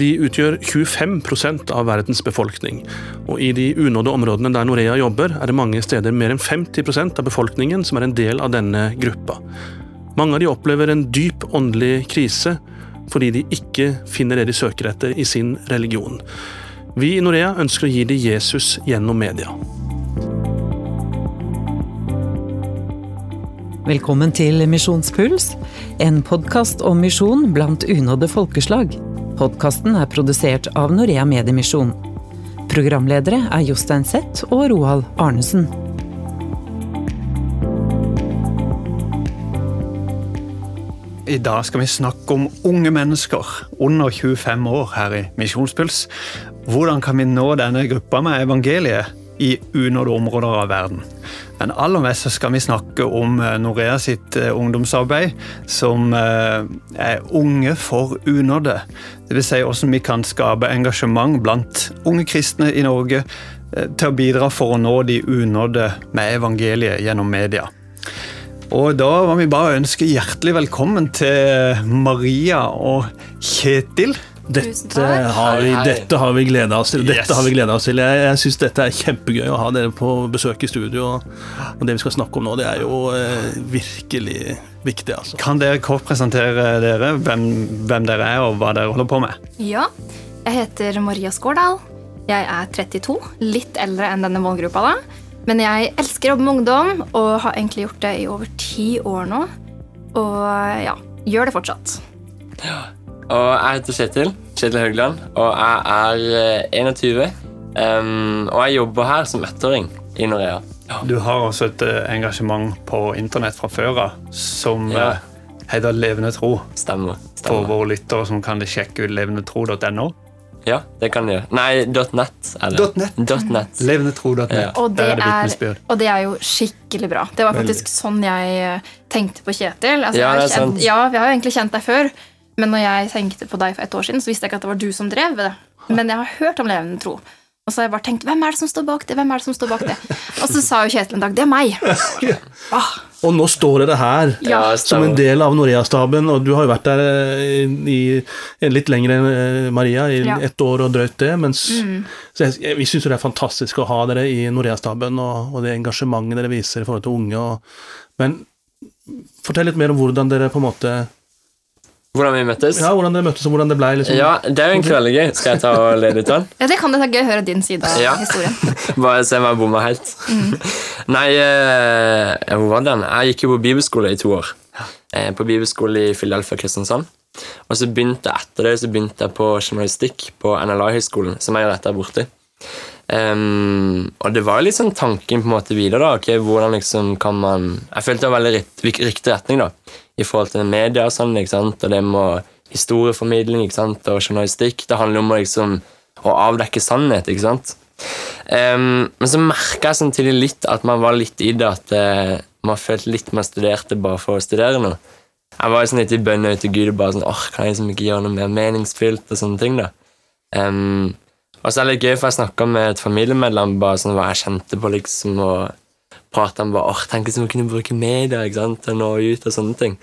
De utgjør 25% av verdens befolkning, og i de unådde områdene der Norea jobber, er det mange steder mer enn 50% av befolkningen som er en del av denne gruppa. Mange av de opplever en dyp åndelig krise fordi de ikke finner det de søker etter i sin religion. Vi i Norea ønsker å gi dem Jesus gjennom media. Velkommen til Misjonspuls, en podkast om misjon blant unådde folkeslag. Podkasten er produsert av Norea Mediemisjon. Programledere er Jostein Seth og Roald Arnesen. I dag skal vi snakke om unge mennesker under 25 år her i Misjonspuls. Hvordan kan vi nå denne gruppa med evangeliet i unådde områder av verden? Men aller mest skal vi snakke om eh, Norea sitt eh, ungdomsarbeid, som eh, er Unge for unådde. Dvs. Si hvordan vi kan skape engasjement blant unge kristne i Norge til å bidra for å nå de unådde med evangeliet gjennom media. Og da må vi bare ønske hjertelig velkommen til Maria og Kjetil. Dette har, vi, dette har vi gleda oss til. Dette Yes. har vi oss til. Jeg, jeg syns dette er kjempegøy å ha dere på besøk i studio. Og det vi skal snakke om nå, det er jo eh, virkelig viktig, altså. Kan dere kort presentere dere, hvem, hvem dere er og hva dere holder på med? Ja, jeg heter Maria Skårdal. Jeg er 32, litt eldre enn denne målgruppa. da. Men jeg elsker å jobbe med ungdom og har egentlig gjort det i over ti år nå. Og ja, gjør det fortsatt. Og jeg heter Kjetil. Kjetil Haugland. Og jeg er eh, 21. Um, og jeg jobber her som ettåring i Norea. Du har også et eh, engasjement på internett fra før av som Ja. eh, heter Levende tro. Stemmer. For våre lyttere som kan sjekke ut levendetro.no. Ja, det kan de gjøre. Nei, .net .net. .net. Levendetro.net. Ja. Og det, er og det er jo skikkelig bra. Det var faktisk sånn jeg eh, tenkte på Kjetil. Altså, Ja, det er kjent, sant. ja, Vi har jo egentlig kjent deg før, men når jeg tenkte på deg for et år siden, så visste jeg ikke at det var du som drev med det. Men jeg har hørt om levende tro. Og så har jeg bare tenkt, hvem er det som står bak det? Hvem er det som står bak det? Og så sa jo Kjetil en dag, det er meg. Ah, Og nå står dere her Ja, som en del av Norea-staben, og du har jo vært der eh, i, i litt lenger enn eh, Maria, i Ja. ett år og drøyt det. Mens, så jeg, jeg, vi syns det er fantastisk å ha dere i Norea-staben, og, og det engasjementet dere viser i forhold til unge. Og, men fortell litt mer om hvordan dere på en måte Hvordan vi møttes? Ja, hvordan dere møttes, og hvordan det ble. Liksom. Ja, det er jo egentlig veldig gøy. Skal jeg ta og lede litt av den? ja, Det kan det være gøy å høre din side av Ja. historien. Bare se om jeg bomma helt. Nei, eh, hvor var den? Jeg gikk jo på bibelskole i to år. Eh, på bibelskole i Philadelphia Kristiansand. Og så begynte jeg etter det så begynte jeg på journalistikk på NLA-høgskolen, som er jo rett der borte. Um, og det var jo litt sånn tanken på en måte videre. da, ok, hvordan liksom kan man Jeg følte det var veldig rikt- riktig retning da, i forhold til media og sånn, ikke sant, og det med historieformidling ikke sant, og journalistikk. Det handler om å liksom å avdekke sannhet, ikke sant. Um, men så merka jeg samtidig litt at man var litt i det at uh, man følte litt man studerte bare for å studere noe. Jeg var sånn litt i bønn ut til Gud og bare sånn åh, kan jeg liksom ikke gjøre noe mer meningsfylt og sånne ting. da. Um, og så er det litt gøy, for jeg snakka med et familiemedlem bare sånn hva jeg kjente på, liksom, og prata om hva åh, tenk hvis vi kunne bruke media ikke sant, til å nå ut og sånne ting.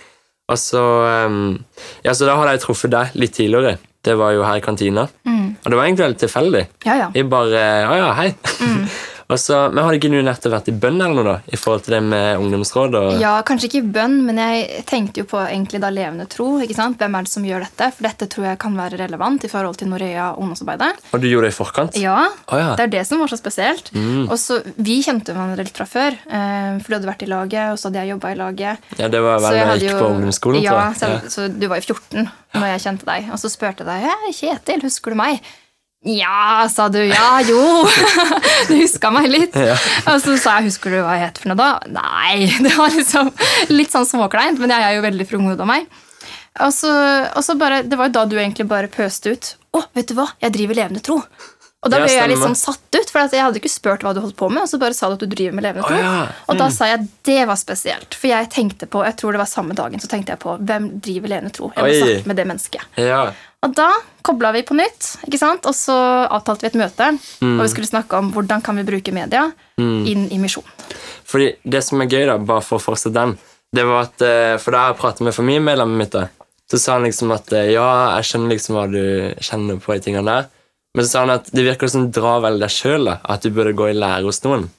Og så, um, ja, så da hadde jeg truffet deg litt tidligere. Det var jo her i kantina. Og det var egentlig veldig tilfeldig. Ja, ja. Vi bare Å ja, hei. og så, men Har ikke du nettopp vært i bønn eller noe, da? I forhold til det med ungdomsråd og Ja, Kanskje ikke i bønn, men jeg tenkte jo på egentlig da levende tro. ikke sant? Hvem er det som gjør dette? For dette tror jeg kan være relevant i forhold til Norea ungdomsarbeidet. Og du gjorde det i forkant? Ja, oh, ja. det er det som var så spesielt. Og så, Vi kjente hverandre litt fra før, eh, for du hadde vært i laget, og så hadde jeg jobba i laget. Ja, det var vel da jeg jeg gikk på ungdomsskolen, ja, tror jeg. Så, så du var jo 14 når jeg kjente deg. Og så spurte jeg deg Kjetil, husker du meg. Ja, sa du. Ja, jo. du huska meg litt. Og så sa jeg husker du hva jeg het for noe da? Nei. Det var liksom litt sånn småkleint, men jeg er jo veldig frunghodet av meg. Og så, og så bare, Det var jo da du egentlig bare pøste ut. Å, vet du hva, jeg driver levende tro. Og da Ja, ble jeg litt sånn satt ut, for jeg hadde ikke spurt hva du holdt på med. Og så bare sa du at du driver med levende tro. tro. ja. Og da sa jeg det var spesielt. For jeg tenkte på, jeg tror det var samme dagen, så tenkte jeg på hvem driver levende tro. Jeg må Oi. snakke med det mennesket. Ja. Og da kobla vi på nytt, ikke sant? og så avtalte vi et møte. Og vi skulle snakke om hvordan kan vi bruke media inn i misjon. Fordi det som er gøy, da, bare for å fortsette den, det var at eh, For da har jeg pratet med familiemedlemmet mitt, da, Så sa han liksom at eh, ja, jeg skjønner liksom hva du kjenner på i tingene der. Men så sa han at det virker som du drar vel deg sjøl, at du burde gå i lære hos noen.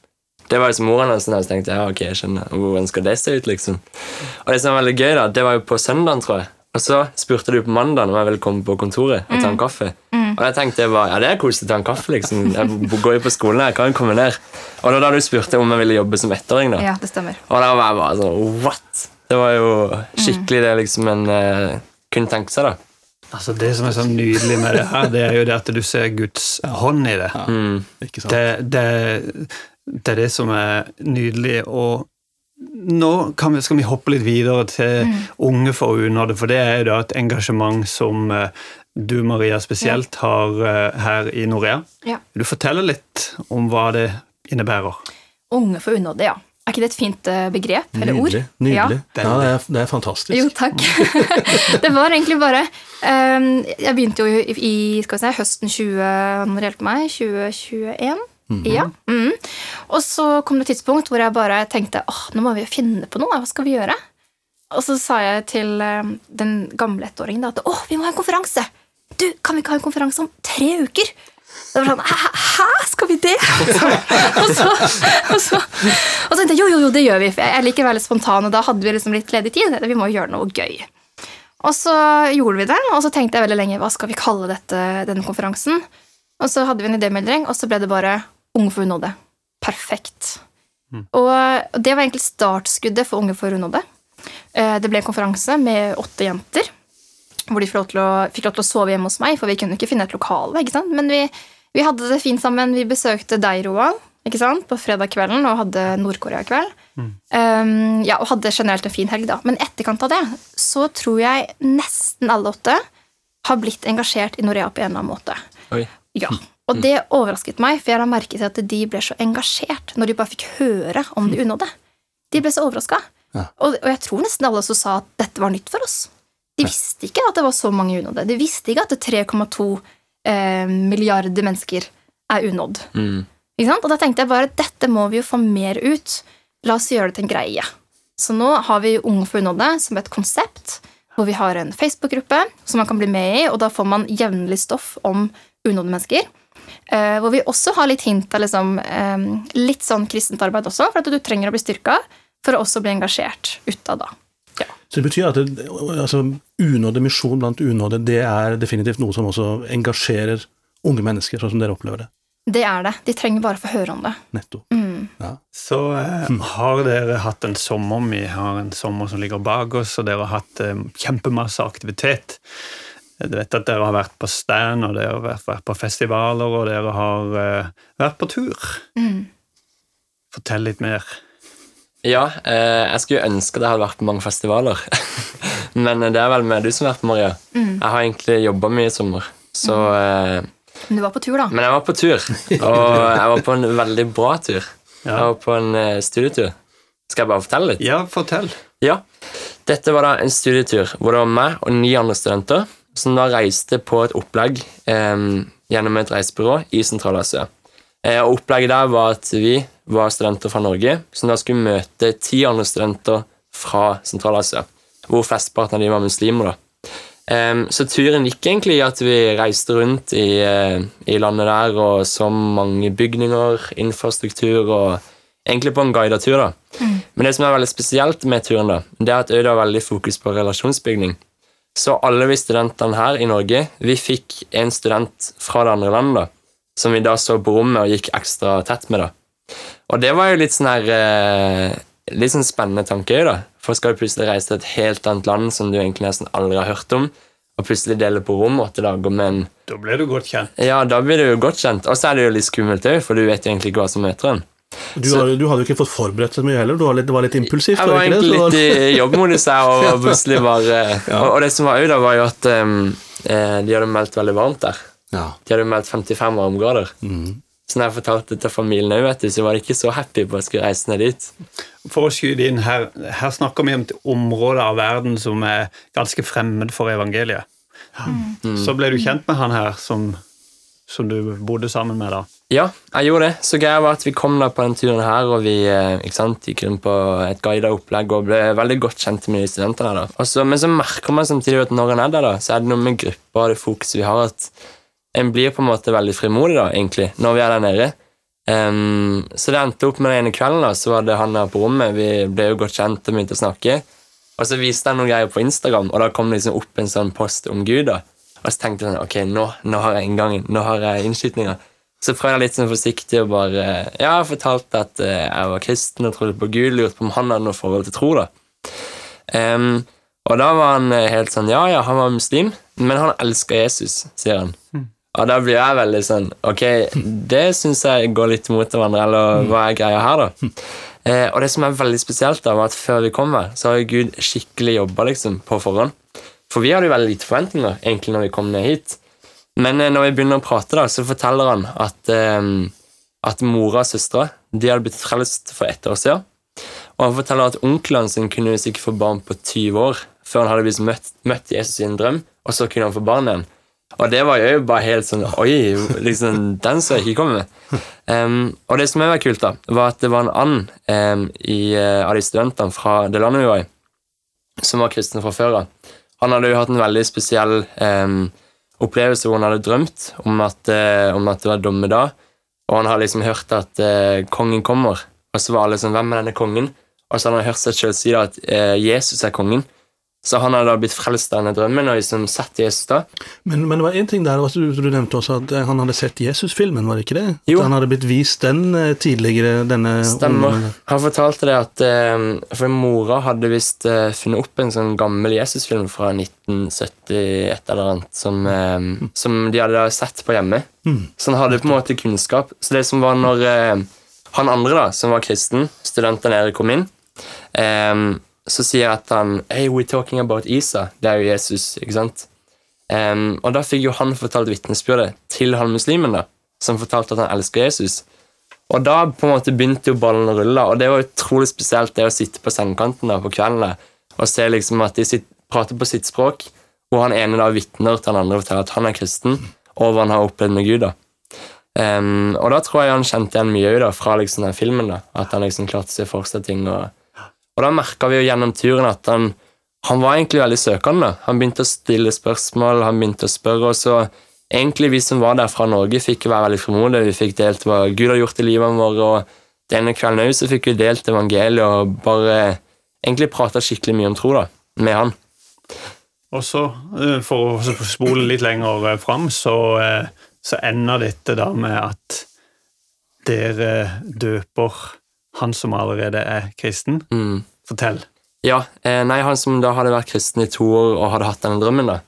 Det var liksom moren hans, og så tenkte jeg ja, ok, jeg skjønner. Hvordan skal det se ut, liksom? Og det som var veldig gøy, da, det var jo på søndagen, tror jeg. Og så spurte du på mandag om jeg ville komme på kontoret og ta en kaffe. Og jeg tenkte jeg bare, ja, det er koselig å ta en kaffe, liksom. Jeg går jo på skolen, jeg kan jo komme ned. Og var da du spurte om jeg ville jobbe som ettåring, da. Ja, det stemmer. Og da var jeg bare sånn What? Det var jo skikkelig det liksom en uh, kunne tenke seg, da. Altså Det som er så nydelig med det her, det er jo det at du ser Guds hånd i det. Mm. Ikke sant? Det, det, det er det som er nydelig. Og nå vi, skal vi hoppe litt videre til mm. Unge forunede, for det er da et engasjement som eh, du, Maria, spesielt har eh, her i Norea. Ja. Vil du fortelle litt om hva det innebærer? Unge for forunede, ja. Er ikke det et fint eh, begrep eller nydelig, ord? Nydelig. Ja, ja det, er, det, er, fantastisk. Jo, takk. det var egentlig bare um, Jeg begynte jo i si, høsten 20, meg, 2021. -hmm. Ja. Mm. Og så kom det et tidspunkt hvor jeg bare tenkte åh, nå må vi jo finne på noe. Hva skal vi gjøre? Og så sa jeg til ehm, den gamle ettåringen at åh, vi må ha en konferanse. Du, Kan vi ikke ha en konferanse om tre uker? Da var sånn, Hæ, skal vi det? Og så, og så, og så, tenkte jeg jo, jo, jo, det gjør vi. For jeg liker å være litt spontan, og da hadde vi liksom litt ledig tid. Vi må jo gjøre noe gøy. Og så gjorde vi det, og så tenkte jeg veldig lenge hva skal vi kalle dette, denne konferansen. Og så hadde vi en idémelding, og så ble det bare Unge for unådde. Perfekt. Og det var egentlig startskuddet for Unge for unådde. Eh, Det ble en konferanse med åtte jenter, hvor de fikk lov, til å, sove hjemme hos meg, for vi kunne ikke finne et lokale. ikke sant? Men vi, vi hadde det fint sammen. Vi besøkte deg, Roald, ikke sant? på fredag kvelden og hadde Nord-Korea-kveld. Um, ja, og hadde generelt en fin helg, da. Men etterkant av det så tror jeg nesten alle åtte har blitt engasjert i Norea på en eller annen måte. Oi. Ja, Og det overrasket meg, for jeg la merke til at de ble så engasjert når de bare fikk høre om de unådde. De ble så overraska. Ja. Og, og jeg tror nesten alle også sa at dette var nytt for oss. De visste ikke at det var så mange unådde. De visste ikke at 3,2 eh, milliarder mennesker er unådd. Mm. Ikke sant? Og da tenkte jeg bare dette må vi jo få mer ut. La oss gjøre det til en greie. Så nå har vi Unge for unådde som et konsept, hvor vi har en Facebook-gruppe som man kan bli med i, og da får man jevnlig stoff om unådde mennesker. Eh, hvor vi også har litt hint av liksom, eh, litt sånn kristent arbeid også, for at du trenger å bli styrka for å også bli engasjert utad da. Så det betyr at det, altså, unådde misjon blant unådde, det er definitivt noe som også engasjerer unge mennesker, sånn som dere opplever det. Det er det. De trenger bare å få høre om det. Nettopp. Ja. Så eh, har dere hatt en sommer. Vi har en sommer som ligger bak oss, og dere har hatt eh, kjempemasse aktivitet. Jeg vet at dere har vært på stand, og dere har vært, på festivaler, og dere har eh, vært på tur. Fortell litt mer. Ja, eh, jeg skulle ønske det hadde vært på mange festivaler. Men det er vel med du som har vært på, Maria. Jeg har egentlig jobba mye i sommer. Så, eh, Men du var på tur, da. men jeg var på tur, og jeg var på en veldig bra tur. Jeg var på en eh, studietur. Skal jeg bare fortelle litt? Ja, fortell. Ja. Dette var da en studietur hvor det var meg og ni andre studenter som da reiste på et opplegg eh, gjennom et reisebyrå i Sentral-Asia. Eh, og opplegget der var at vi var studenter fra Norge, som da skulle møte ti andre studenter fra Sentral-Asia, hvor flesteparten av de var muslimer. da. Em, så turen gikk egentlig i at vi reiste rundt i, eh, i landet der og så mange bygninger, infrastruktur og egentlig på en guidet tur. da. Men det som er veldig spesielt med turen, da, det er at Øyda har veldig fokus på relasjonsbygning. Så alle vi studentene her i Norge, vi fikk en student fra det andre landet, da, som vi da så på rommet og gikk ekstra tett med. da. Og det var jo litt sånn her eh, Litt sånn spennende tanke, da. For skal du plutselig reise til et helt annet land som du egentlig nesten aldri har hørt om, og plutselig dele på rom åtte dager med en Da ble du godt kjent. Ja, da blir du godt kjent. Og så er det jo litt skummelt òg, for du vet jo egentlig ikke hva som møter en. Du, har, du hadde jo ikke fått forberedt så mye heller. Du var litt, det var litt impulsivt. Jeg var egentlig litt i jobbmodus her, og plutselig bare og, og det som var òg, da, var jo at eh, de hadde meldt veldig varmt der. Ja. De hadde meldt 55 varmegrader. Så når jeg fortalte det til familien òg, vet du, så var de ikke så happy på at jeg skulle reise ned dit. For å skyte inn her, her snakker vi om et område av verden som er ganske fremmed for evangeliet. Så ble du kjent med han her som, som du bodde sammen med da. Ja, jeg gjorde det. Så greia var at vi kom da på den turen her, og vi eh, sant, gikk rundt på et guida opplegg og ble veldig godt kjent med de studentene. da. Også, men så merker man samtidig at når en er der, da, så er det noe med gruppa og det fokuset vi har, at en blir på en måte veldig frimodig da, egentlig, når vi er der nede. Um, så det endte opp med den ene kvelden, da, så var det han der på rommet. Vi ble jo godt kjent og begynte å snakke. Og så viste han noen greier på Instagram, og da kom det liksom opp en sånn post om Gud. da. Og så tenkte jeg sånn, ok, nå, nå har jeg inngangen, nå har jeg innskytninga. Så prøvde jeg litt sånn forsiktig og bare ja, fortalte at eh, jeg var kristen og trodde på Gud. Lurte på om han hadde noe forhold til tro. da. Um, og da var han eh, helt sånn Ja, ja, han var muslim, men han elsker Jesus, sier han. Og da blir jeg veldig sånn Ok, det syns jeg går litt imot hverandre, eller hva er greia her, da? Eh, og det som er veldig spesielt, da, var at før vi kom her, så har Gud skikkelig jobba liksom, på forhånd. For vi hadde jo veldig lite forventninger egentlig når vi kom ned hit. Men eh, når vi begynner å prate, da, så forteller han at, eh, at mora og søstera de hadde blitt frelst for ett år siden. Og han forteller at onkelen sin kunne ikke få barn på 20 år før han hadde blitt møtt, møtt Jesus i en drøm, og så kunne han få barn igjen. Og det var jo bare helt sånn Oi, liksom, den så jeg ikke kommer med. Um, og det som var kult, da, var at det var en and um, i, uh, av de studentene fra det landet vi var i, som var kristen fra før av. Han hadde jo hatt en veldig spesiell um, opplevelse hvor han hadde drømt om at, uh, om at det var dommedag, og han hadde liksom hørt at uh, kongen kommer, og så var alle sånn Hvem er denne kongen? Og så hadde han hørt seg selv si da at uh, Jesus er kongen. Så han hadde da blitt frelst av denne drømmen og liksom sett Jesus da. Men, men det var en ting der, også, du, du nevnte også at eh, han hadde sett Jesus-filmen, var det ikke det? Jo. At han hadde blitt vist den eh, tidligere, denne Stemmer. ungdommen. Han fortalte det at eh, For mora hadde visst funnet opp en sånn gammel Jesus-film fra 1971 eller annet som, mm. som de hadde sett på hjemme. Så han hadde på en måte kunnskap. Så det som var når han andre, da, som var kristen, studenten Erik, kom inn, eh, så sier at han Hey, we're talking about Isa. Det er jo Jesus, ikke sant? Um, og da fikk jo han fortalt vitnesbyrdet til han muslimen, da, som fortalte at han elsker Jesus. Og da på en måte begynte jo ballen å rulle, og det var utrolig spesielt det å sitte på sengekanten da på kvelden da, og se liksom at de sitt, prater på sitt språk, hvor han ene da vitner til han andre og forteller at han er kristen, og hva han har opplevd med Gud. da. Um, og da tror jeg han kjente igjen mye da, fra liksom den filmen, da, at han liksom klarte å se for seg ting. Og, og da merka vi jo gjennom turen at han, han var egentlig veldig søkende. Han begynte å stille spørsmål, han begynte å spørre, og så egentlig vi som var der fra Norge, fikk være veldig frimodige. Vi fikk delt hva Gud har gjort i livet vårt, og denne kvelden òg fikk vi delt evangeliet og bare egentlig prata skikkelig mye om tro da, med han. Og så, eh, for å spole litt lenger eh, fram, så, eh, så ender dette da med at dere døper han som allerede er kristen. Mm. Fortell. Ja, eh, nei, han som da hadde vært kristen i to år og hadde hatt denne drømmen, da.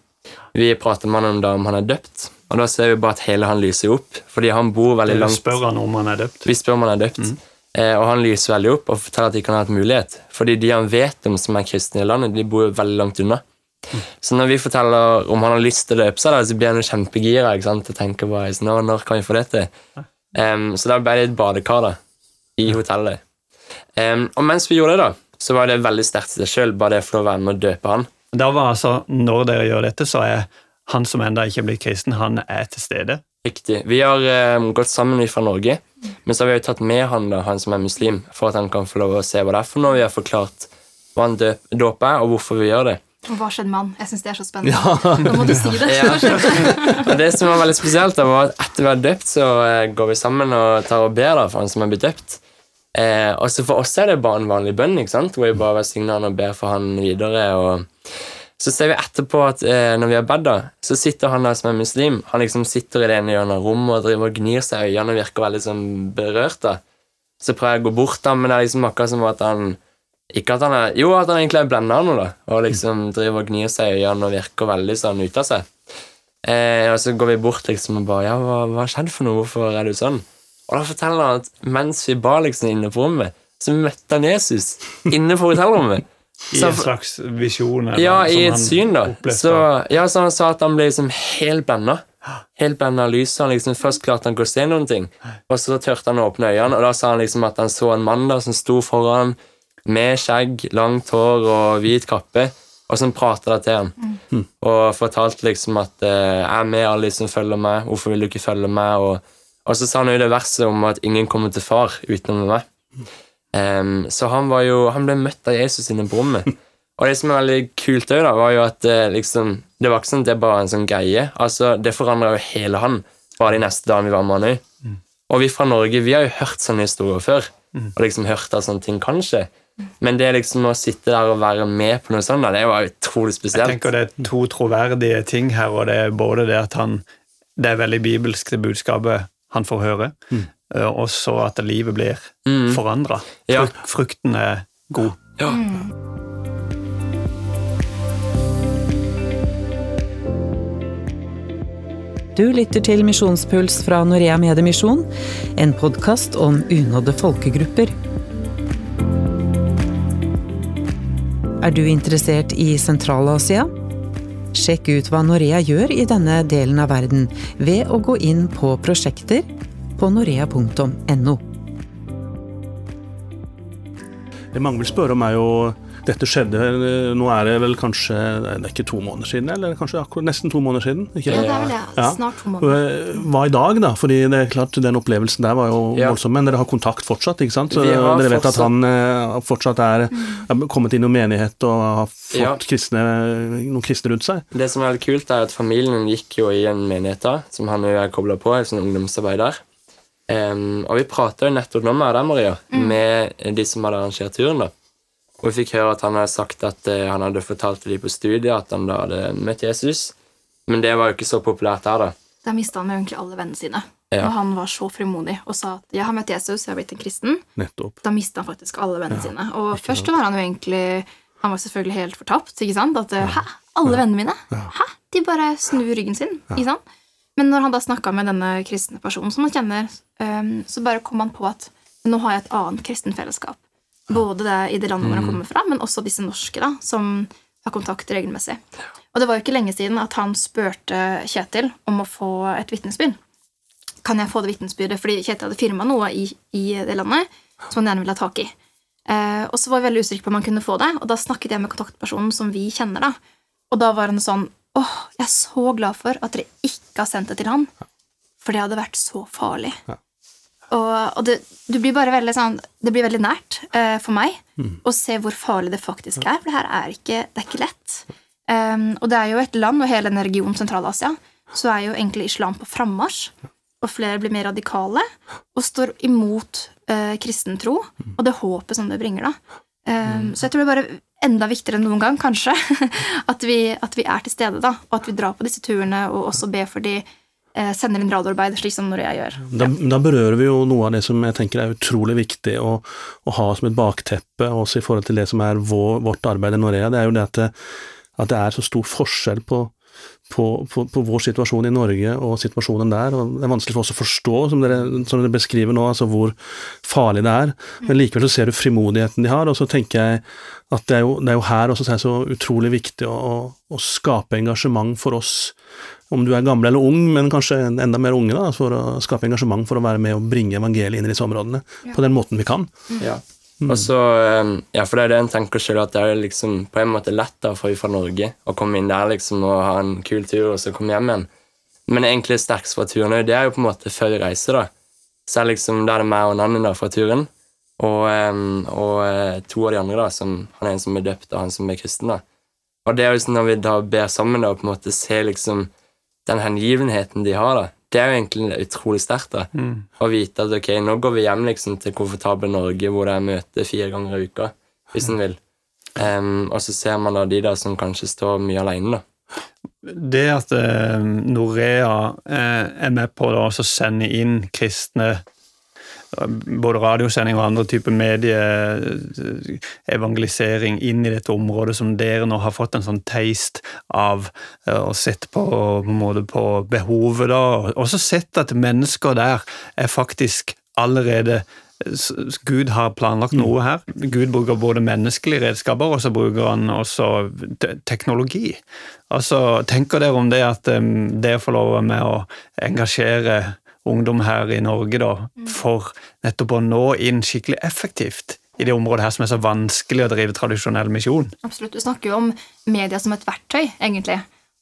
Vi prater med han om da om han er døpt, og da ser vi bare at hele han lyser opp, fordi han bor veldig langt. Vi spør han om han er døpt. Vi spør om han er døpt, eh, og han lyser veldig opp og forteller at de kan ha et mulighet. Fordi de han vet om som er kristne i landet, de bor veldig langt unna. Så når vi forteller om han har lyst til å døpe seg, så blir han jo kjempegira ikke sant? og tenker bare «Nå, når kan vi få det til? Em, så da ble det et badekar da, i hotellet. Um, og mens vi gjorde det, da, så var det veldig sterkt i seg sjøl, bare det for å være med å døpe han. Da var altså, Når dere gjør dette, så er han som enda ikke er blitt kristen, han er til stede. Riktig. Vi har um, gått sammen fra Norge, men så har vi jo tatt med han da, han som er muslim, for at han kan få lov å se hva det er for noe. Vi har forklart hva en døp, dåp er, og hvorfor vi gjør det. Og hva skjedde med han? Jeg syns det er så spennende. Ja. Nå må du si det. Ja. Og det som var veldig spesielt, da, var at etter vi har døpt, så eh, går vi sammen og tar og ber da, for han som er blitt døpt. Eh, og så For oss er det bare en vanlig bønn, ikke sant? hvor vi bare velsigner han og ber for han videre. og Så ser vi etterpå at eh, når vi har bedt, så sitter han der som er muslim. Han liksom sitter i det ene hjørnet av rommet og driver og gnir seg i øynene og virker veldig sånn berørt. da. Så prøver jeg å gå bort, da, men det er liksom akkurat som at han ikke at han er, Jo, at han egentlig er blenda noe, da, og liksom driver og gnir seg i øynene og virker veldig sånn ute av seg. Eh, og så går vi bort liksom og bare Ja, hva har skjedd for noe? Hvorfor er du sånn? Og da forteller han at mens vi ba liksom inne på rommet, så møtte han Jesus inne på hotellrommet. I en slags visjon. eller ja, i et syn, da. Så, ja, så han sa at han ble liksom helt blenda. Helt blenda av lyset. Han liksom, først klarte han ikke å se noen ting, og så turte han å åpne øynene, og da sa han liksom at han så en mann da som sto foran med skjegg, langt hår og hvit kappe, og som prata til han. Og fortalte liksom at eh, 'Jeg er med alle de som følger meg. Hvorfor vil du ikke følge meg?' Og Og så sa han jo det verset om at ingen kommer til far utenom meg. Um, så han var jo, han ble møtt av Jesus sine brummer. Og det som er veldig kult òg, var jo at eh, liksom, det var ikke sånn at det bare var en sånn greie. Altså, Det forandra jo hele han bare de neste dagene vi var med han òg. Og vi fra Norge vi har jo hørt sånne historier før. Og liksom hørt at sånne ting kan skje. Men det liksom å sitte der og være med på noe sånt, da, det var utrolig Jeg spesielt. tenker det er to troverdige ting her, og det er både det at han Det er veldig bibelsk, det budskapet han får høre, mm. og så at livet blir Mm. forandra. Ja. Frukten er god. Ja. Du lytter til Misjonspuls fra Norea Mediemisjon, en podkast om unådde folkegrupper. Er du interessert i Sentral-Asia? Sjekk ut hva Norea gjør i denne delen av verden ved å gå inn på prosjekter på norea.no. Det mange vil spørre om er jo dette skjedde eh, Nå er det vel kanskje Det er ikke to måneder siden, eller kanskje akkurat nesten to måneder siden? Ikke Ja, det? er vel det. Ja. Snart to måneder. Eh, Hva i dag, da? Fordi det er klart den opplevelsen der var jo Ja. voldsom. Men dere har kontakt fortsatt, ikke sant? Så Vi har dere vet fortsatt- at han eh, fortsatt er, er kommet inn i menighet og har fått Ja. kristne, noen kristne rundt seg? Det som er veldig kult, er at familien gikk jo i en menighet da, som han er kobla på, en sånn ungdomsarbeid der. Em, og vi prata jo nettopp nå med deg, Maria, med de som hadde arrangert turen. da. Og vi fikk høre at han hadde sagt at eh, han hadde fortalt til de på studiet at han da hadde møtt Jesus. Men det var jo ikke så populært der, da. Da mista han jo egentlig alle vennene sine. Ja. Og han var så frimodig og sa at 'jeg har møtt Jesus, jeg har blitt en kristen'. Nettopp. Da mista han faktisk alle vennene sine. Og først var han jo egentlig Han var selvfølgelig helt fortapt. ikke sant? At 'hæ, alle vennene mine? Hæ? De bare snur ryggen sin'. ikke sant? Men når han da snakka med denne kristne personen som han kjenner, øhm, så bare kom han på at nå har jeg et annet kristen fellesskap. Både det i det landet hvor han kommer fra, men også disse norske, da, som har kontakt regelmessig. Og det var jo ikke lenge siden at han spurte Kjetil om å få et vitnesbyrd. Kan jeg få det vitnesbyrdet? Fordi Kjetil hadde firma noe i, i det landet som han gjerne ville ha tak i. Eh, og så var jeg veldig usikker på om han kunne få det, og da snakket jeg med kontaktpersonen som vi kjenner. da. Og da var han sånn åh, jeg er så glad for at dere ikke har sendt det til han, for det hadde vært så farlig. Og, og det, du blir bare veldig sånn, det blir veldig nært uh, for meg å se hvor farlig det faktisk er, for det her er ikke, det er ikke lett. Um, og det er jo et land, og hele den regionen Sentral-Asia, så er jo egentlig islam på frammarsj. Og flere blir mer radikale og står imot uh, kristen tro og det håpet som det bringer. da. Um, så jeg tror det er bare enda viktigere enn noen gang, kanskje, at vi, at vi er til stede, da, og at vi drar på disse turene og også ber for de sender inn radioarbeid, slik som Norea gjør. Da, da berører vi jo noe av det som jeg tenker er utrolig viktig å, å ha som et bakteppe, også i forhold til det som er vår, vårt arbeid i Norea. Det er jo det at det, at det er så stor forskjell på, på, på, på vår situasjon i Norge og situasjonen der. og Det er vanskelig for oss å forstå, som dere, som dere beskriver nå, altså hvor farlig det er. Men likevel så ser du frimodigheten de har, og så tenker jeg at det er jo, det er jo her også så er det så utrolig viktig å, å, å skape engasjement for oss om du er gammel eller ung, men kanskje enda mer unge, da, for å skape engasjement for å være med og bringe evangeliet inn i disse områdene på den måten vi kan. Ja. Og så, um, ja, for det er det en tenker selv, at det er liksom på en måte lett da for fra Norge å komme inn der liksom og ha en kul tur og så komme hjem igjen. Men egentlig sterkest fra turen det er jo på en måte før vi reiser. da. Så er liksom, Da er det meg og Nanny da fra turen, og, um, og eh, to av de andre. da, som, Han er en som er døpt, og han som er kristen. da. Og det er jo sånn når vi da ber sammen da, og på en måte ser liksom den hengivenheten de har, da, det er jo egentlig utrolig sterkt. da, Å vite at ok, nå går vi hjem liksom til komfortable Norge, hvor det er møte fire ganger i uka, hvis en vil. Um, og så ser man da de da som kanskje står mye alene, da. Det at uh, Norea uh, er med på å sende inn kristne både radiosending og andre typer medieevangelisering inn i dette området som dere nå har fått en sånn taste av, eh, og sett på, på, på behovet da, og også sett at mennesker der er faktisk allerede Gud har planlagt noe her. Gud bruker både menneskelige redskaper, og så bruker han også teknologi. Altså, Tenker dere om det at det å får lov med å engasjere ungdom her i Norge da, for nettopp å nå inn skikkelig effektivt i det området her som er så vanskelig å drive tradisjonell misjon? Absolutt. Du snakker jo om media som et verktøy, egentlig.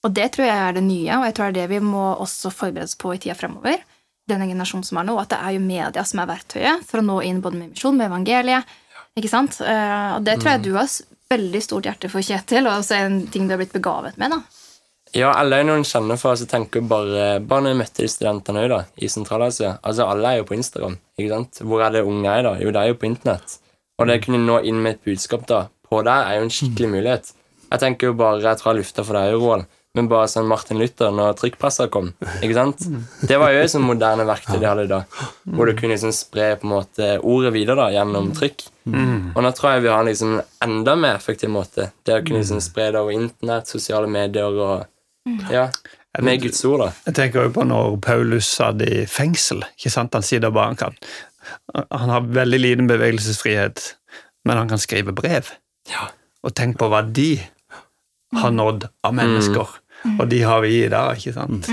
Og det tror jeg er det nye, og jeg tror det er det vi må også forberede oss på i tida fremover. denne generasjonen som er nå, at det er jo media som er verktøyet for å nå inn både med misjon, med evangeliet. ikke sant? Eh, og det tror jeg du har veldig stort hjerte for, Kjetil, og også en ting du har blitt begavet med. da. Ja, alle noen kjenner for, så tenker bare Bare når jeg møtte de studentene da, i Sentral-Asia Altså, alle er jo på Instagram. ikke sant? Hvor er det unge er, da? Jo, det er jo på Internett. Og det å kunne nå inn med et budskap da, på der, er jo en skikkelig mulighet. Jeg tenker jo bare Jeg tror jeg lufta for deg, Roald. Men bare sånn Martin Luther, når trykkpresser kom. ikke sant? Det var jo et sånt moderne verktøy de hadde da. Hvor du kunne liksom spre på en måte ordet videre da, gjennom trykk. Og nå tror jeg vi har en liksom enda mer effektiv måte. Det å kunne liksom spre det over internett, sosiale medier og Ja, med Guds ord, da. Jeg tenker jo på når Paulus satt i fengsel. ikke sant? Han sitter bare han kan. Han har veldig liten bevegelsesfrihet, men han kan skrive brev. Ja. Og tenk på hva de har nådd av mennesker. Og de har vi i dag, ikke sant?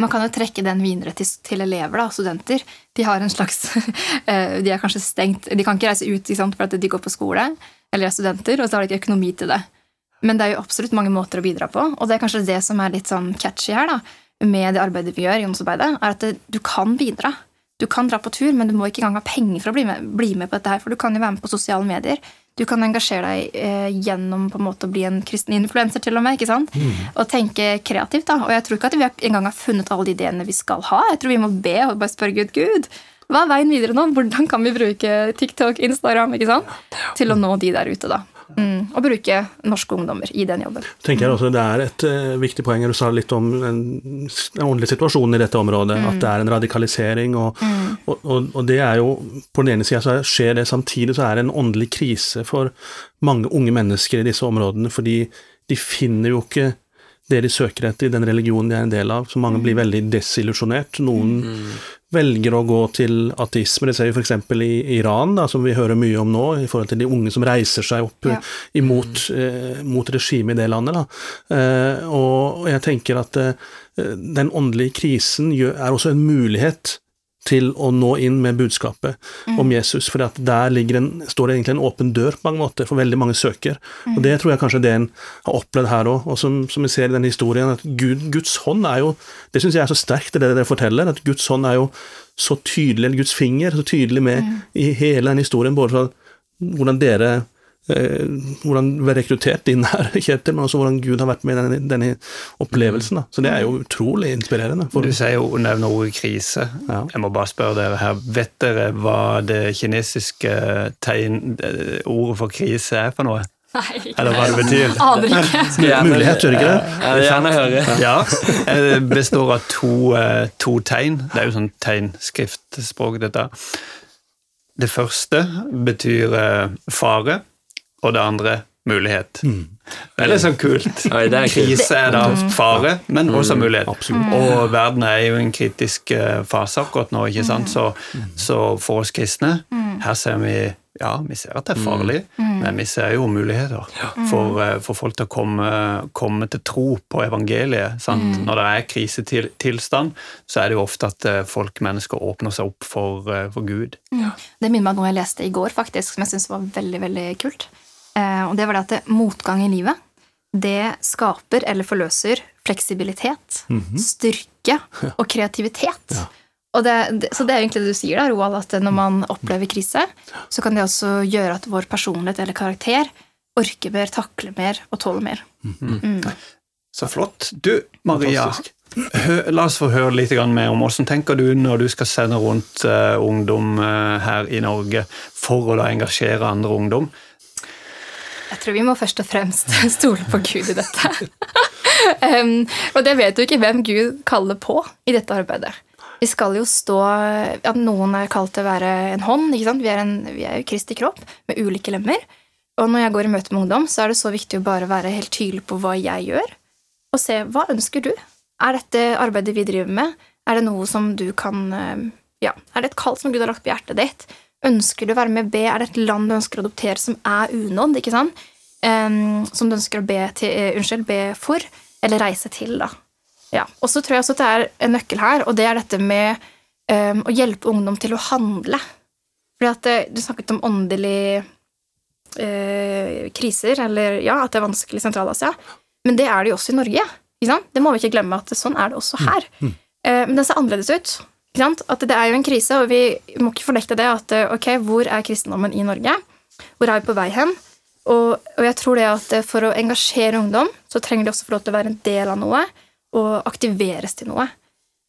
Man kan jo trekke den videre til, til elever, da, studenter. De har en slags eh, De er kanskje stengt De kan ikke reise ut ikke sant, for at de går på skole, eller er studenter, og så har de ikke økonomi til det. Men det er jo absolutt mange måter å bidra på, og det er kanskje det som er litt sånn catchy her, da, med det arbeidet vi gjør, i ungdomsarbeidet, er at det, du kan bidra. Du kan dra på tur, men du må ikke engang ha penger for å bli med, bli med på dette her, for du kan jo være med på sosiale medier. Du kan engasjere deg eh, gjennom på en måte å bli en kristen influenser, til og med. ikke sant? Og tenke kreativt. da. Og jeg tror ikke at vi engang har funnet alle de ideene vi skal ha. Jeg tror vi må be og bare spørre Gud Gud, hva er veien videre nå? Hvordan kan vi bruke TikTok, Instagram ikke sant? til å nå de der ute? da? Mm. Og bruke norske ungdommer i den jobben. tenker jeg også Det er et uh, viktig poeng. Du sa litt om den, den åndelige situasjonen i dette området. At det er en radikalisering. Og, og, og, og det er jo På den ene sida så skjer det samtidig, så er det en åndelig krise for mange unge mennesker i disse områdene. Fordi de finner jo ikke det de søker etter i den religionen de er en del av. Så mange blir veldig desillusjonert. Noen velger å gå til ateisme. Det ser vi f.eks. i Iran, da, som vi hører mye om nå, i forhold til de unge som reiser seg opp Ja. eh, imot eh, mot regimet i det landet. Eh, og jeg tenker at eh, den åndelige krisen er også en mulighet til å nå inn med budskapet om Jesus, for der en, står det egentlig en åpen dør på mange måter, for veldig mange søker. Og Det tror jeg kanskje det en har opplevd her òg, og som, som vi ser i denne historien, at Gud, Guds hånd er jo Det syns jeg er så sterkt, det dere forteller, at Guds hånd er jo så tydelig, eller Guds finger, så tydelig med i hele denne historien, både fra hvordan dere hvordan du er rekruttert inn her, Kjetil, men også hvordan Gud har vært med i denne, denne opplevelsen. Da. Så det er jo utrolig inspirerende. For, Du sier jo, nevner ordet krise. Ja. Jeg må bare spørre dere her, Vet dere hva det kinesiske tegn, eh, ordet for krise er for noe? Nei, ikke Eller hva det betyr? aner ikke. Mulighet, gjør det ikke det? Jeg vil gjerne høre. Ja, Det består av to, eh, to tegn. Det er jo sånn tegnskriftspråk, dette. Det første betyr eh, fare, og det andre mulighet. Det er litt sånn kult. Oi, det er kult. Krise er da fare, men også mulighet. absolutt. Og verden er jo en kritisk eh, fase akkurat nå, ikke sant? Så, så for oss kristne, her ser vi ja, vi ser at det er farlig, men vi ser jo muligheter for, eh, for folk til å komme, komme til tro på evangeliet. Sant? Når det er krisetilstand, så er det jo ofte at eh, folk, mennesker, åpner seg opp for, for Gud. Det minner meg om noe jeg leste i går, faktisk, som jeg syns var veldig veldig kult. Eh, og det var det at det, motgang i livet det skaper eller forløser fleksibilitet, styrke og kreativitet. Og det, det, så det er egentlig det du sier, da, Roald, at når man opplever krise, så kan det også gjøre at vår personlighet eller karakter orker mer, takler mer og tåler mer. Så flott. Du, Maria, hø, la oss få høre litt mer om hvordan tenker du når du skal sende rundt uh, ungdom uh, her i Norge for å da engasjere andre ungdom? Jeg tror vi må først og fremst stole på Gud i dette. um, og det vet jo ikke hvem Gud kaller på i dette arbeidet. Vi skal jo stå ja, Noen er kalt til å være en hånd. ikke sant? Vi er, en, vi er jo Kristi kropp med ulike lemmer. Og når jeg går i møte med ungdom, så er det så viktig å bare være helt tydelig på hva jeg gjør, og se hva ønsker du? Er dette arbeidet vi driver med, er det noe som du kan eh, Ja, er det et kall som Gud har lagt på hjertet ditt? Ønsker du å være med B? Er det et land du ønsker å adoptere som er unådd? ikke sant? Um, som du ønsker å be, til, uh, unnskyld, be for, eller reise til, da. Ja. Og så tror jeg også at det er en nøkkel her, og det er dette med um, å hjelpe ungdom til å handle. Fordi at det, Du snakket om åndelige uh, kriser, eller ja, at det er vanskelig i Sentral-Asia. Men det er det jo også i Norge. Ikke sant? Det må vi ikke glemme, at sånn er det også her. Eh, men den ser annerledes ut. At det er jo en krise, og vi må ikke fornekte det. At eh, ok, hvor er kristendommen i Norge? Hvor er vi på vei hen? Og, og jeg tror det at eh, for å engasjere ungdom, så trenger de også få lov til å være en del av noe, og aktiveres til noe.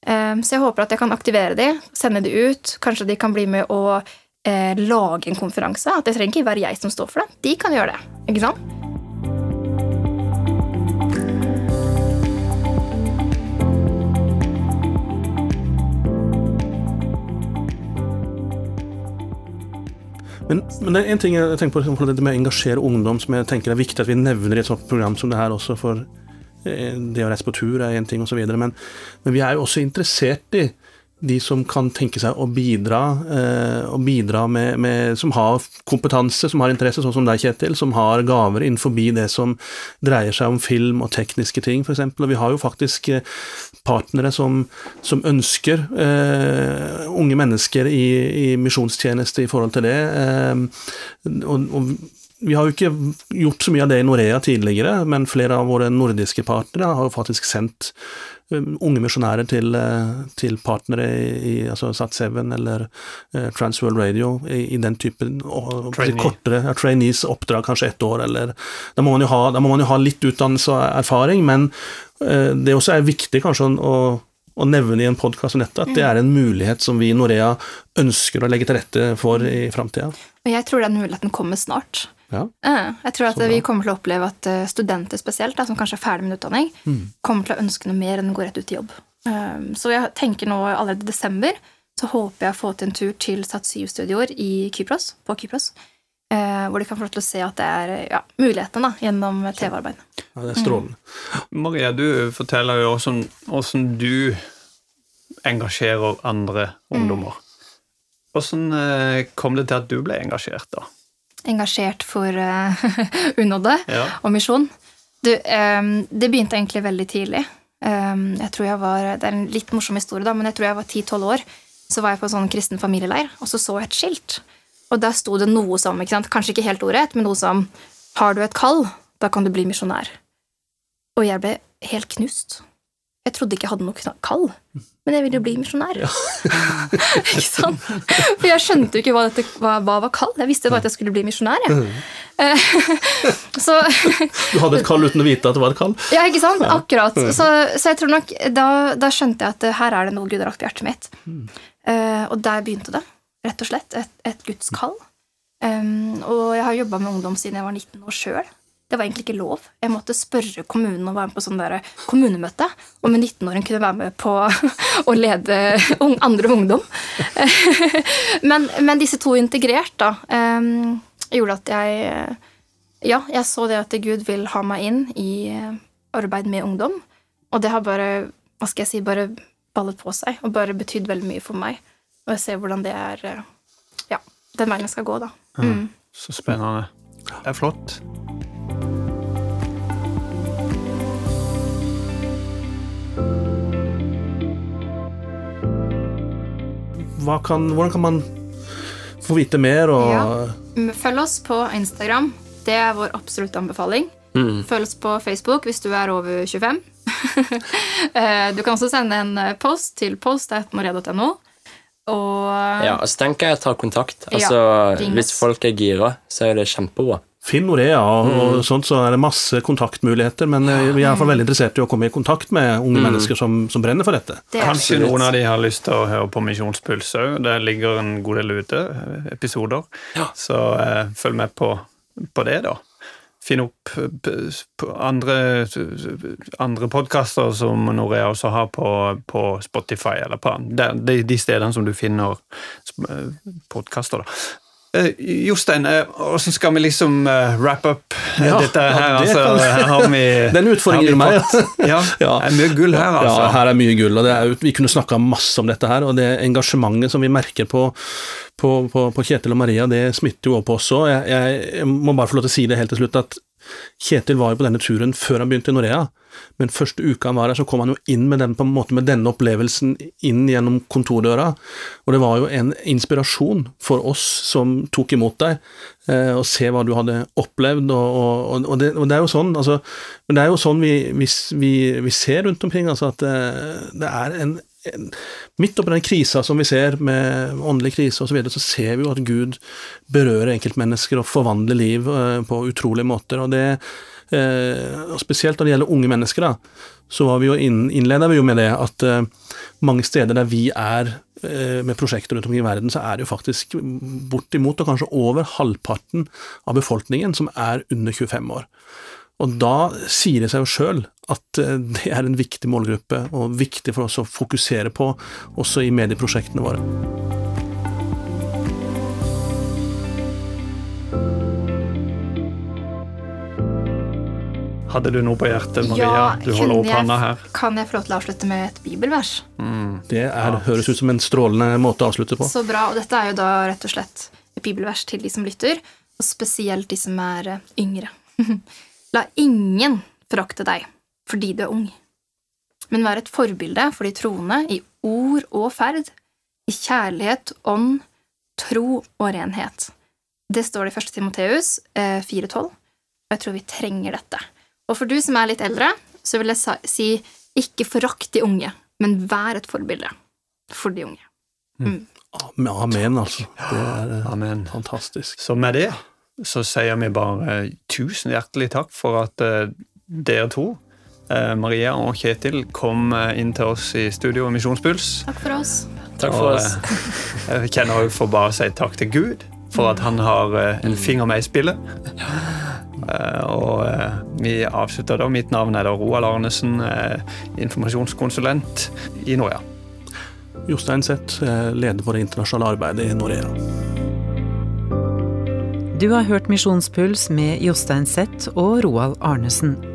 Um, så jeg håper at jeg kan aktivere de, sende de ut. Kanskje de kan bli med å eh, lage en konferanse. At det trenger ikke være jeg som står for det. De kan gjøre det. ikke sant? Men, men, det er en ting jeg tenker på, for det med å engasjere ungdom, som jeg tenker er viktig at vi nevner i et sånt program som det her også, for eh, det å reise på tur er én ting, osv. Men, men vi er jo også interessert i de som kan tenke seg å bidra, eh, å bidra med, med, som har kompetanse, som har interesse, sånn som deg, Kjetil, som har gaver innenfor det som dreier seg om film og tekniske ting, f.eks. Og vi har jo faktisk eh, partnere som, som ønsker eh, unge mennesker i, i, misjonstjeneste i forhold til det. Eh, og, og vi har jo ikke gjort så mye av det i Norea tidligere, men flere av våre nordiske partnere har jo faktisk sendt Um, unge misjonærer til, uh, til, partnere i altså Sat7 eller uh, Transworld Radio i, i den typen Trainee. kortere ja, trainees oppdrag, kanskje ett år, eller Da må man jo ha, må man jo ha litt utdannelse og erfaring, men uh, det også er viktig kanskje å, å nevne i en podkast som dette, at det er en mulighet som vi i Norea ønsker å legge til rette for i framtida. Og jeg tror den muligheten kommer snart. Ja. Jeg tror at vi kommer til å oppleve at eh, studenter spesielt, da, som kanskje er ferdig med utdanning, mm. kommer til å ønske noe mer enn å gå rett ut i jobb. Um, så jeg tenker nå allerede i desember så håper jeg å få til en tur til Sat7-studioer i Kypros, på Kypros. Eh, hvor de kan få lov til å se at det er ja, mulighetene gjennom TV-arbeid. Ja, det er strålende. Mm. Maria, du forteller jo åssen du engasjerer andre ungdommer. Åssen mm. kom det til at du ble engasjert, da? Engasjert for uh, unådde ja. og misjon. Du, um, det begynte egentlig veldig tidlig. Um, jeg tror jeg var, Det er en litt morsom historie, da, men jeg tror jeg var 10-12 år. Så var jeg på en sånn kristen familieleir, og så så jeg et skilt. Og der sto det noe som ikke sant? Kanskje ikke helt ordrett, men noe som Har du et kall, da kan du bli misjonær. Og jeg ble helt knust. Jeg trodde ikke jeg hadde noe kall, men jeg ville jo bli misjonær. Ja. ikke sant? For jeg skjønte jo ikke hva, dette, hva, hva var kall. Jeg visste bare at jeg skulle bli misjonær. Ja. Mm. så Du hadde et kall uten å vite at det var et kall? Ja, ikke sant? Akkurat. Mm. Så, så, jeg tror nok, da, da, skjønte jeg at her er det noe Gud har lagt på hjertet mitt. Mm. Uh, og der begynte det, rett og slett. Et, et Guds kall. Um, og jeg har jobba med ungdom siden jeg var 19 år sjøl. Det var egentlig ikke lov. Jeg måtte spørre kommunen og være med på sånn der kommunemøte om en 19-åring kunne være med på å lede andre ungdom. men, men, disse to integrert da, um, gjorde at jeg Ja, jeg så det at Gud vil ha meg inn i arbeid med ungdom. Og det har bare hva skal jeg si, bare ballet på seg og bare betydd veldig mye for meg. Og jeg ser hvordan det er ja, den veien jeg skal gå, da. Mm. Så spennende. Det er flott. Kan, hvordan kan man få vite mer? Ja. Følg oss på Instagram. Det er vår absolutte anbefaling. Mm. Følg oss på Facebook hvis du er over 25. Eh, du kan også sende en post til post.morea.no. Og Ja, så tenker jeg å ta kontakt. Altså, ja, hvis folk er gira, så er det kjempebra. Finn Norea, og, mm. og sånt, så er det masse kontaktmuligheter. Men eh, vi er i hvert fall veldig interessert i å komme i kontakt med unge mm. mennesker som, som, brenner for dette. Det Kanskje noen av de har lyst til å høre på Misjonspuls òg. Det ligger en god del ute, eh, episoder. Ja. Så eh, følg med på, på, det, da. Finn opp eh, andre, andre podkaster som Norea også har på, på Spotify, eller på de, de, stedene som du finner podkaster. Uh, Jostein, åssen uh, skal vi liksom uh, wrap up ja, dette her? Ja, det altså, her har vi, Den utfordringen meg. ja, det er mye gull her, altså. Ja, her er mye gull. og er, Vi kunne snakka masse om dette her, og det engasjementet som vi merker på, på, på, på Kjetil og Maria, det smitter jo over på oss òg. Jeg, jeg, jeg, må bare få lov til å si det helt til slutt, at Kjetil var jo på denne turen før han begynte i Norea. Men første uka han var her, så kom han jo inn med, den, en måte med denne opplevelsen inn gjennom kontordøra. Og det var jo en inspirasjon for oss som tok imot deg, eh, å se hva du hadde opplevd. Og, og, og, det, og det, er jo sånn, altså, det er jo sånn vi, vi, vi, vi ser rundt omkring, altså at eh, det er en midt oppi den krisa som vi ser, med åndelig krise osv., så, videre, så ser vi jo at Gud berører enkeltmennesker og forvandler liv på utrolige måter. og det og Spesielt når det gjelder unge mennesker, da, så var vi jo inn, innleda vi jo med det at mange steder der vi er med prosjekter rundt omkring i verden, så er det jo faktisk bortimot og kanskje over halvparten av befolkningen som er under 25 år. Og da sier det seg jo sjøl at eh, det er en viktig målgruppe, og viktig for oss å fokusere på også i medieprosjektene våre. Hadde du noe på hjertet, Maria? Ja, du holder opp hånda her. Kan jeg få lov til å avslutte med et bibelvers? Mm. Det er, høres ut som en strålende måte å avslutte på. Så bra. Og dette er jo da rett og slett et bibelvers til de som lytter, og spesielt de som er eh, yngre. La ingen forakte deg fordi du er ung, men vær et forbilde for de troende i ord og ferd, i kjærlighet, ånd, tro og renhet. Det står det i 1. Timoteus 4,12, eh, og jeg tror vi trenger dette. Og for du som er litt eldre, så vil jeg si ikke forakt de unge, men vær et forbilde for de unge. Mm. Mm. Amen, altså. Det er eh, Amen. fantastisk. Så med det så sier vi bare tusen hjertelig takk for at uh, dere to, uh, Maria og Kjetil, kom uh, inn til oss i studio i Misjonspuls. Takk for oss. Takk for og, oss. jeg kjenner òg for bare å si takk til Gud for at han har en finger med i spillet. Og vi avslutter da. Mitt navn er da Roald Arnesen, informasjonskonsulent i Norea. Jostein Seth, leder for det internasjonale arbeidet i Norea. Du har hørt Misjonspuls med Jostein Seth og Roald Arnesen.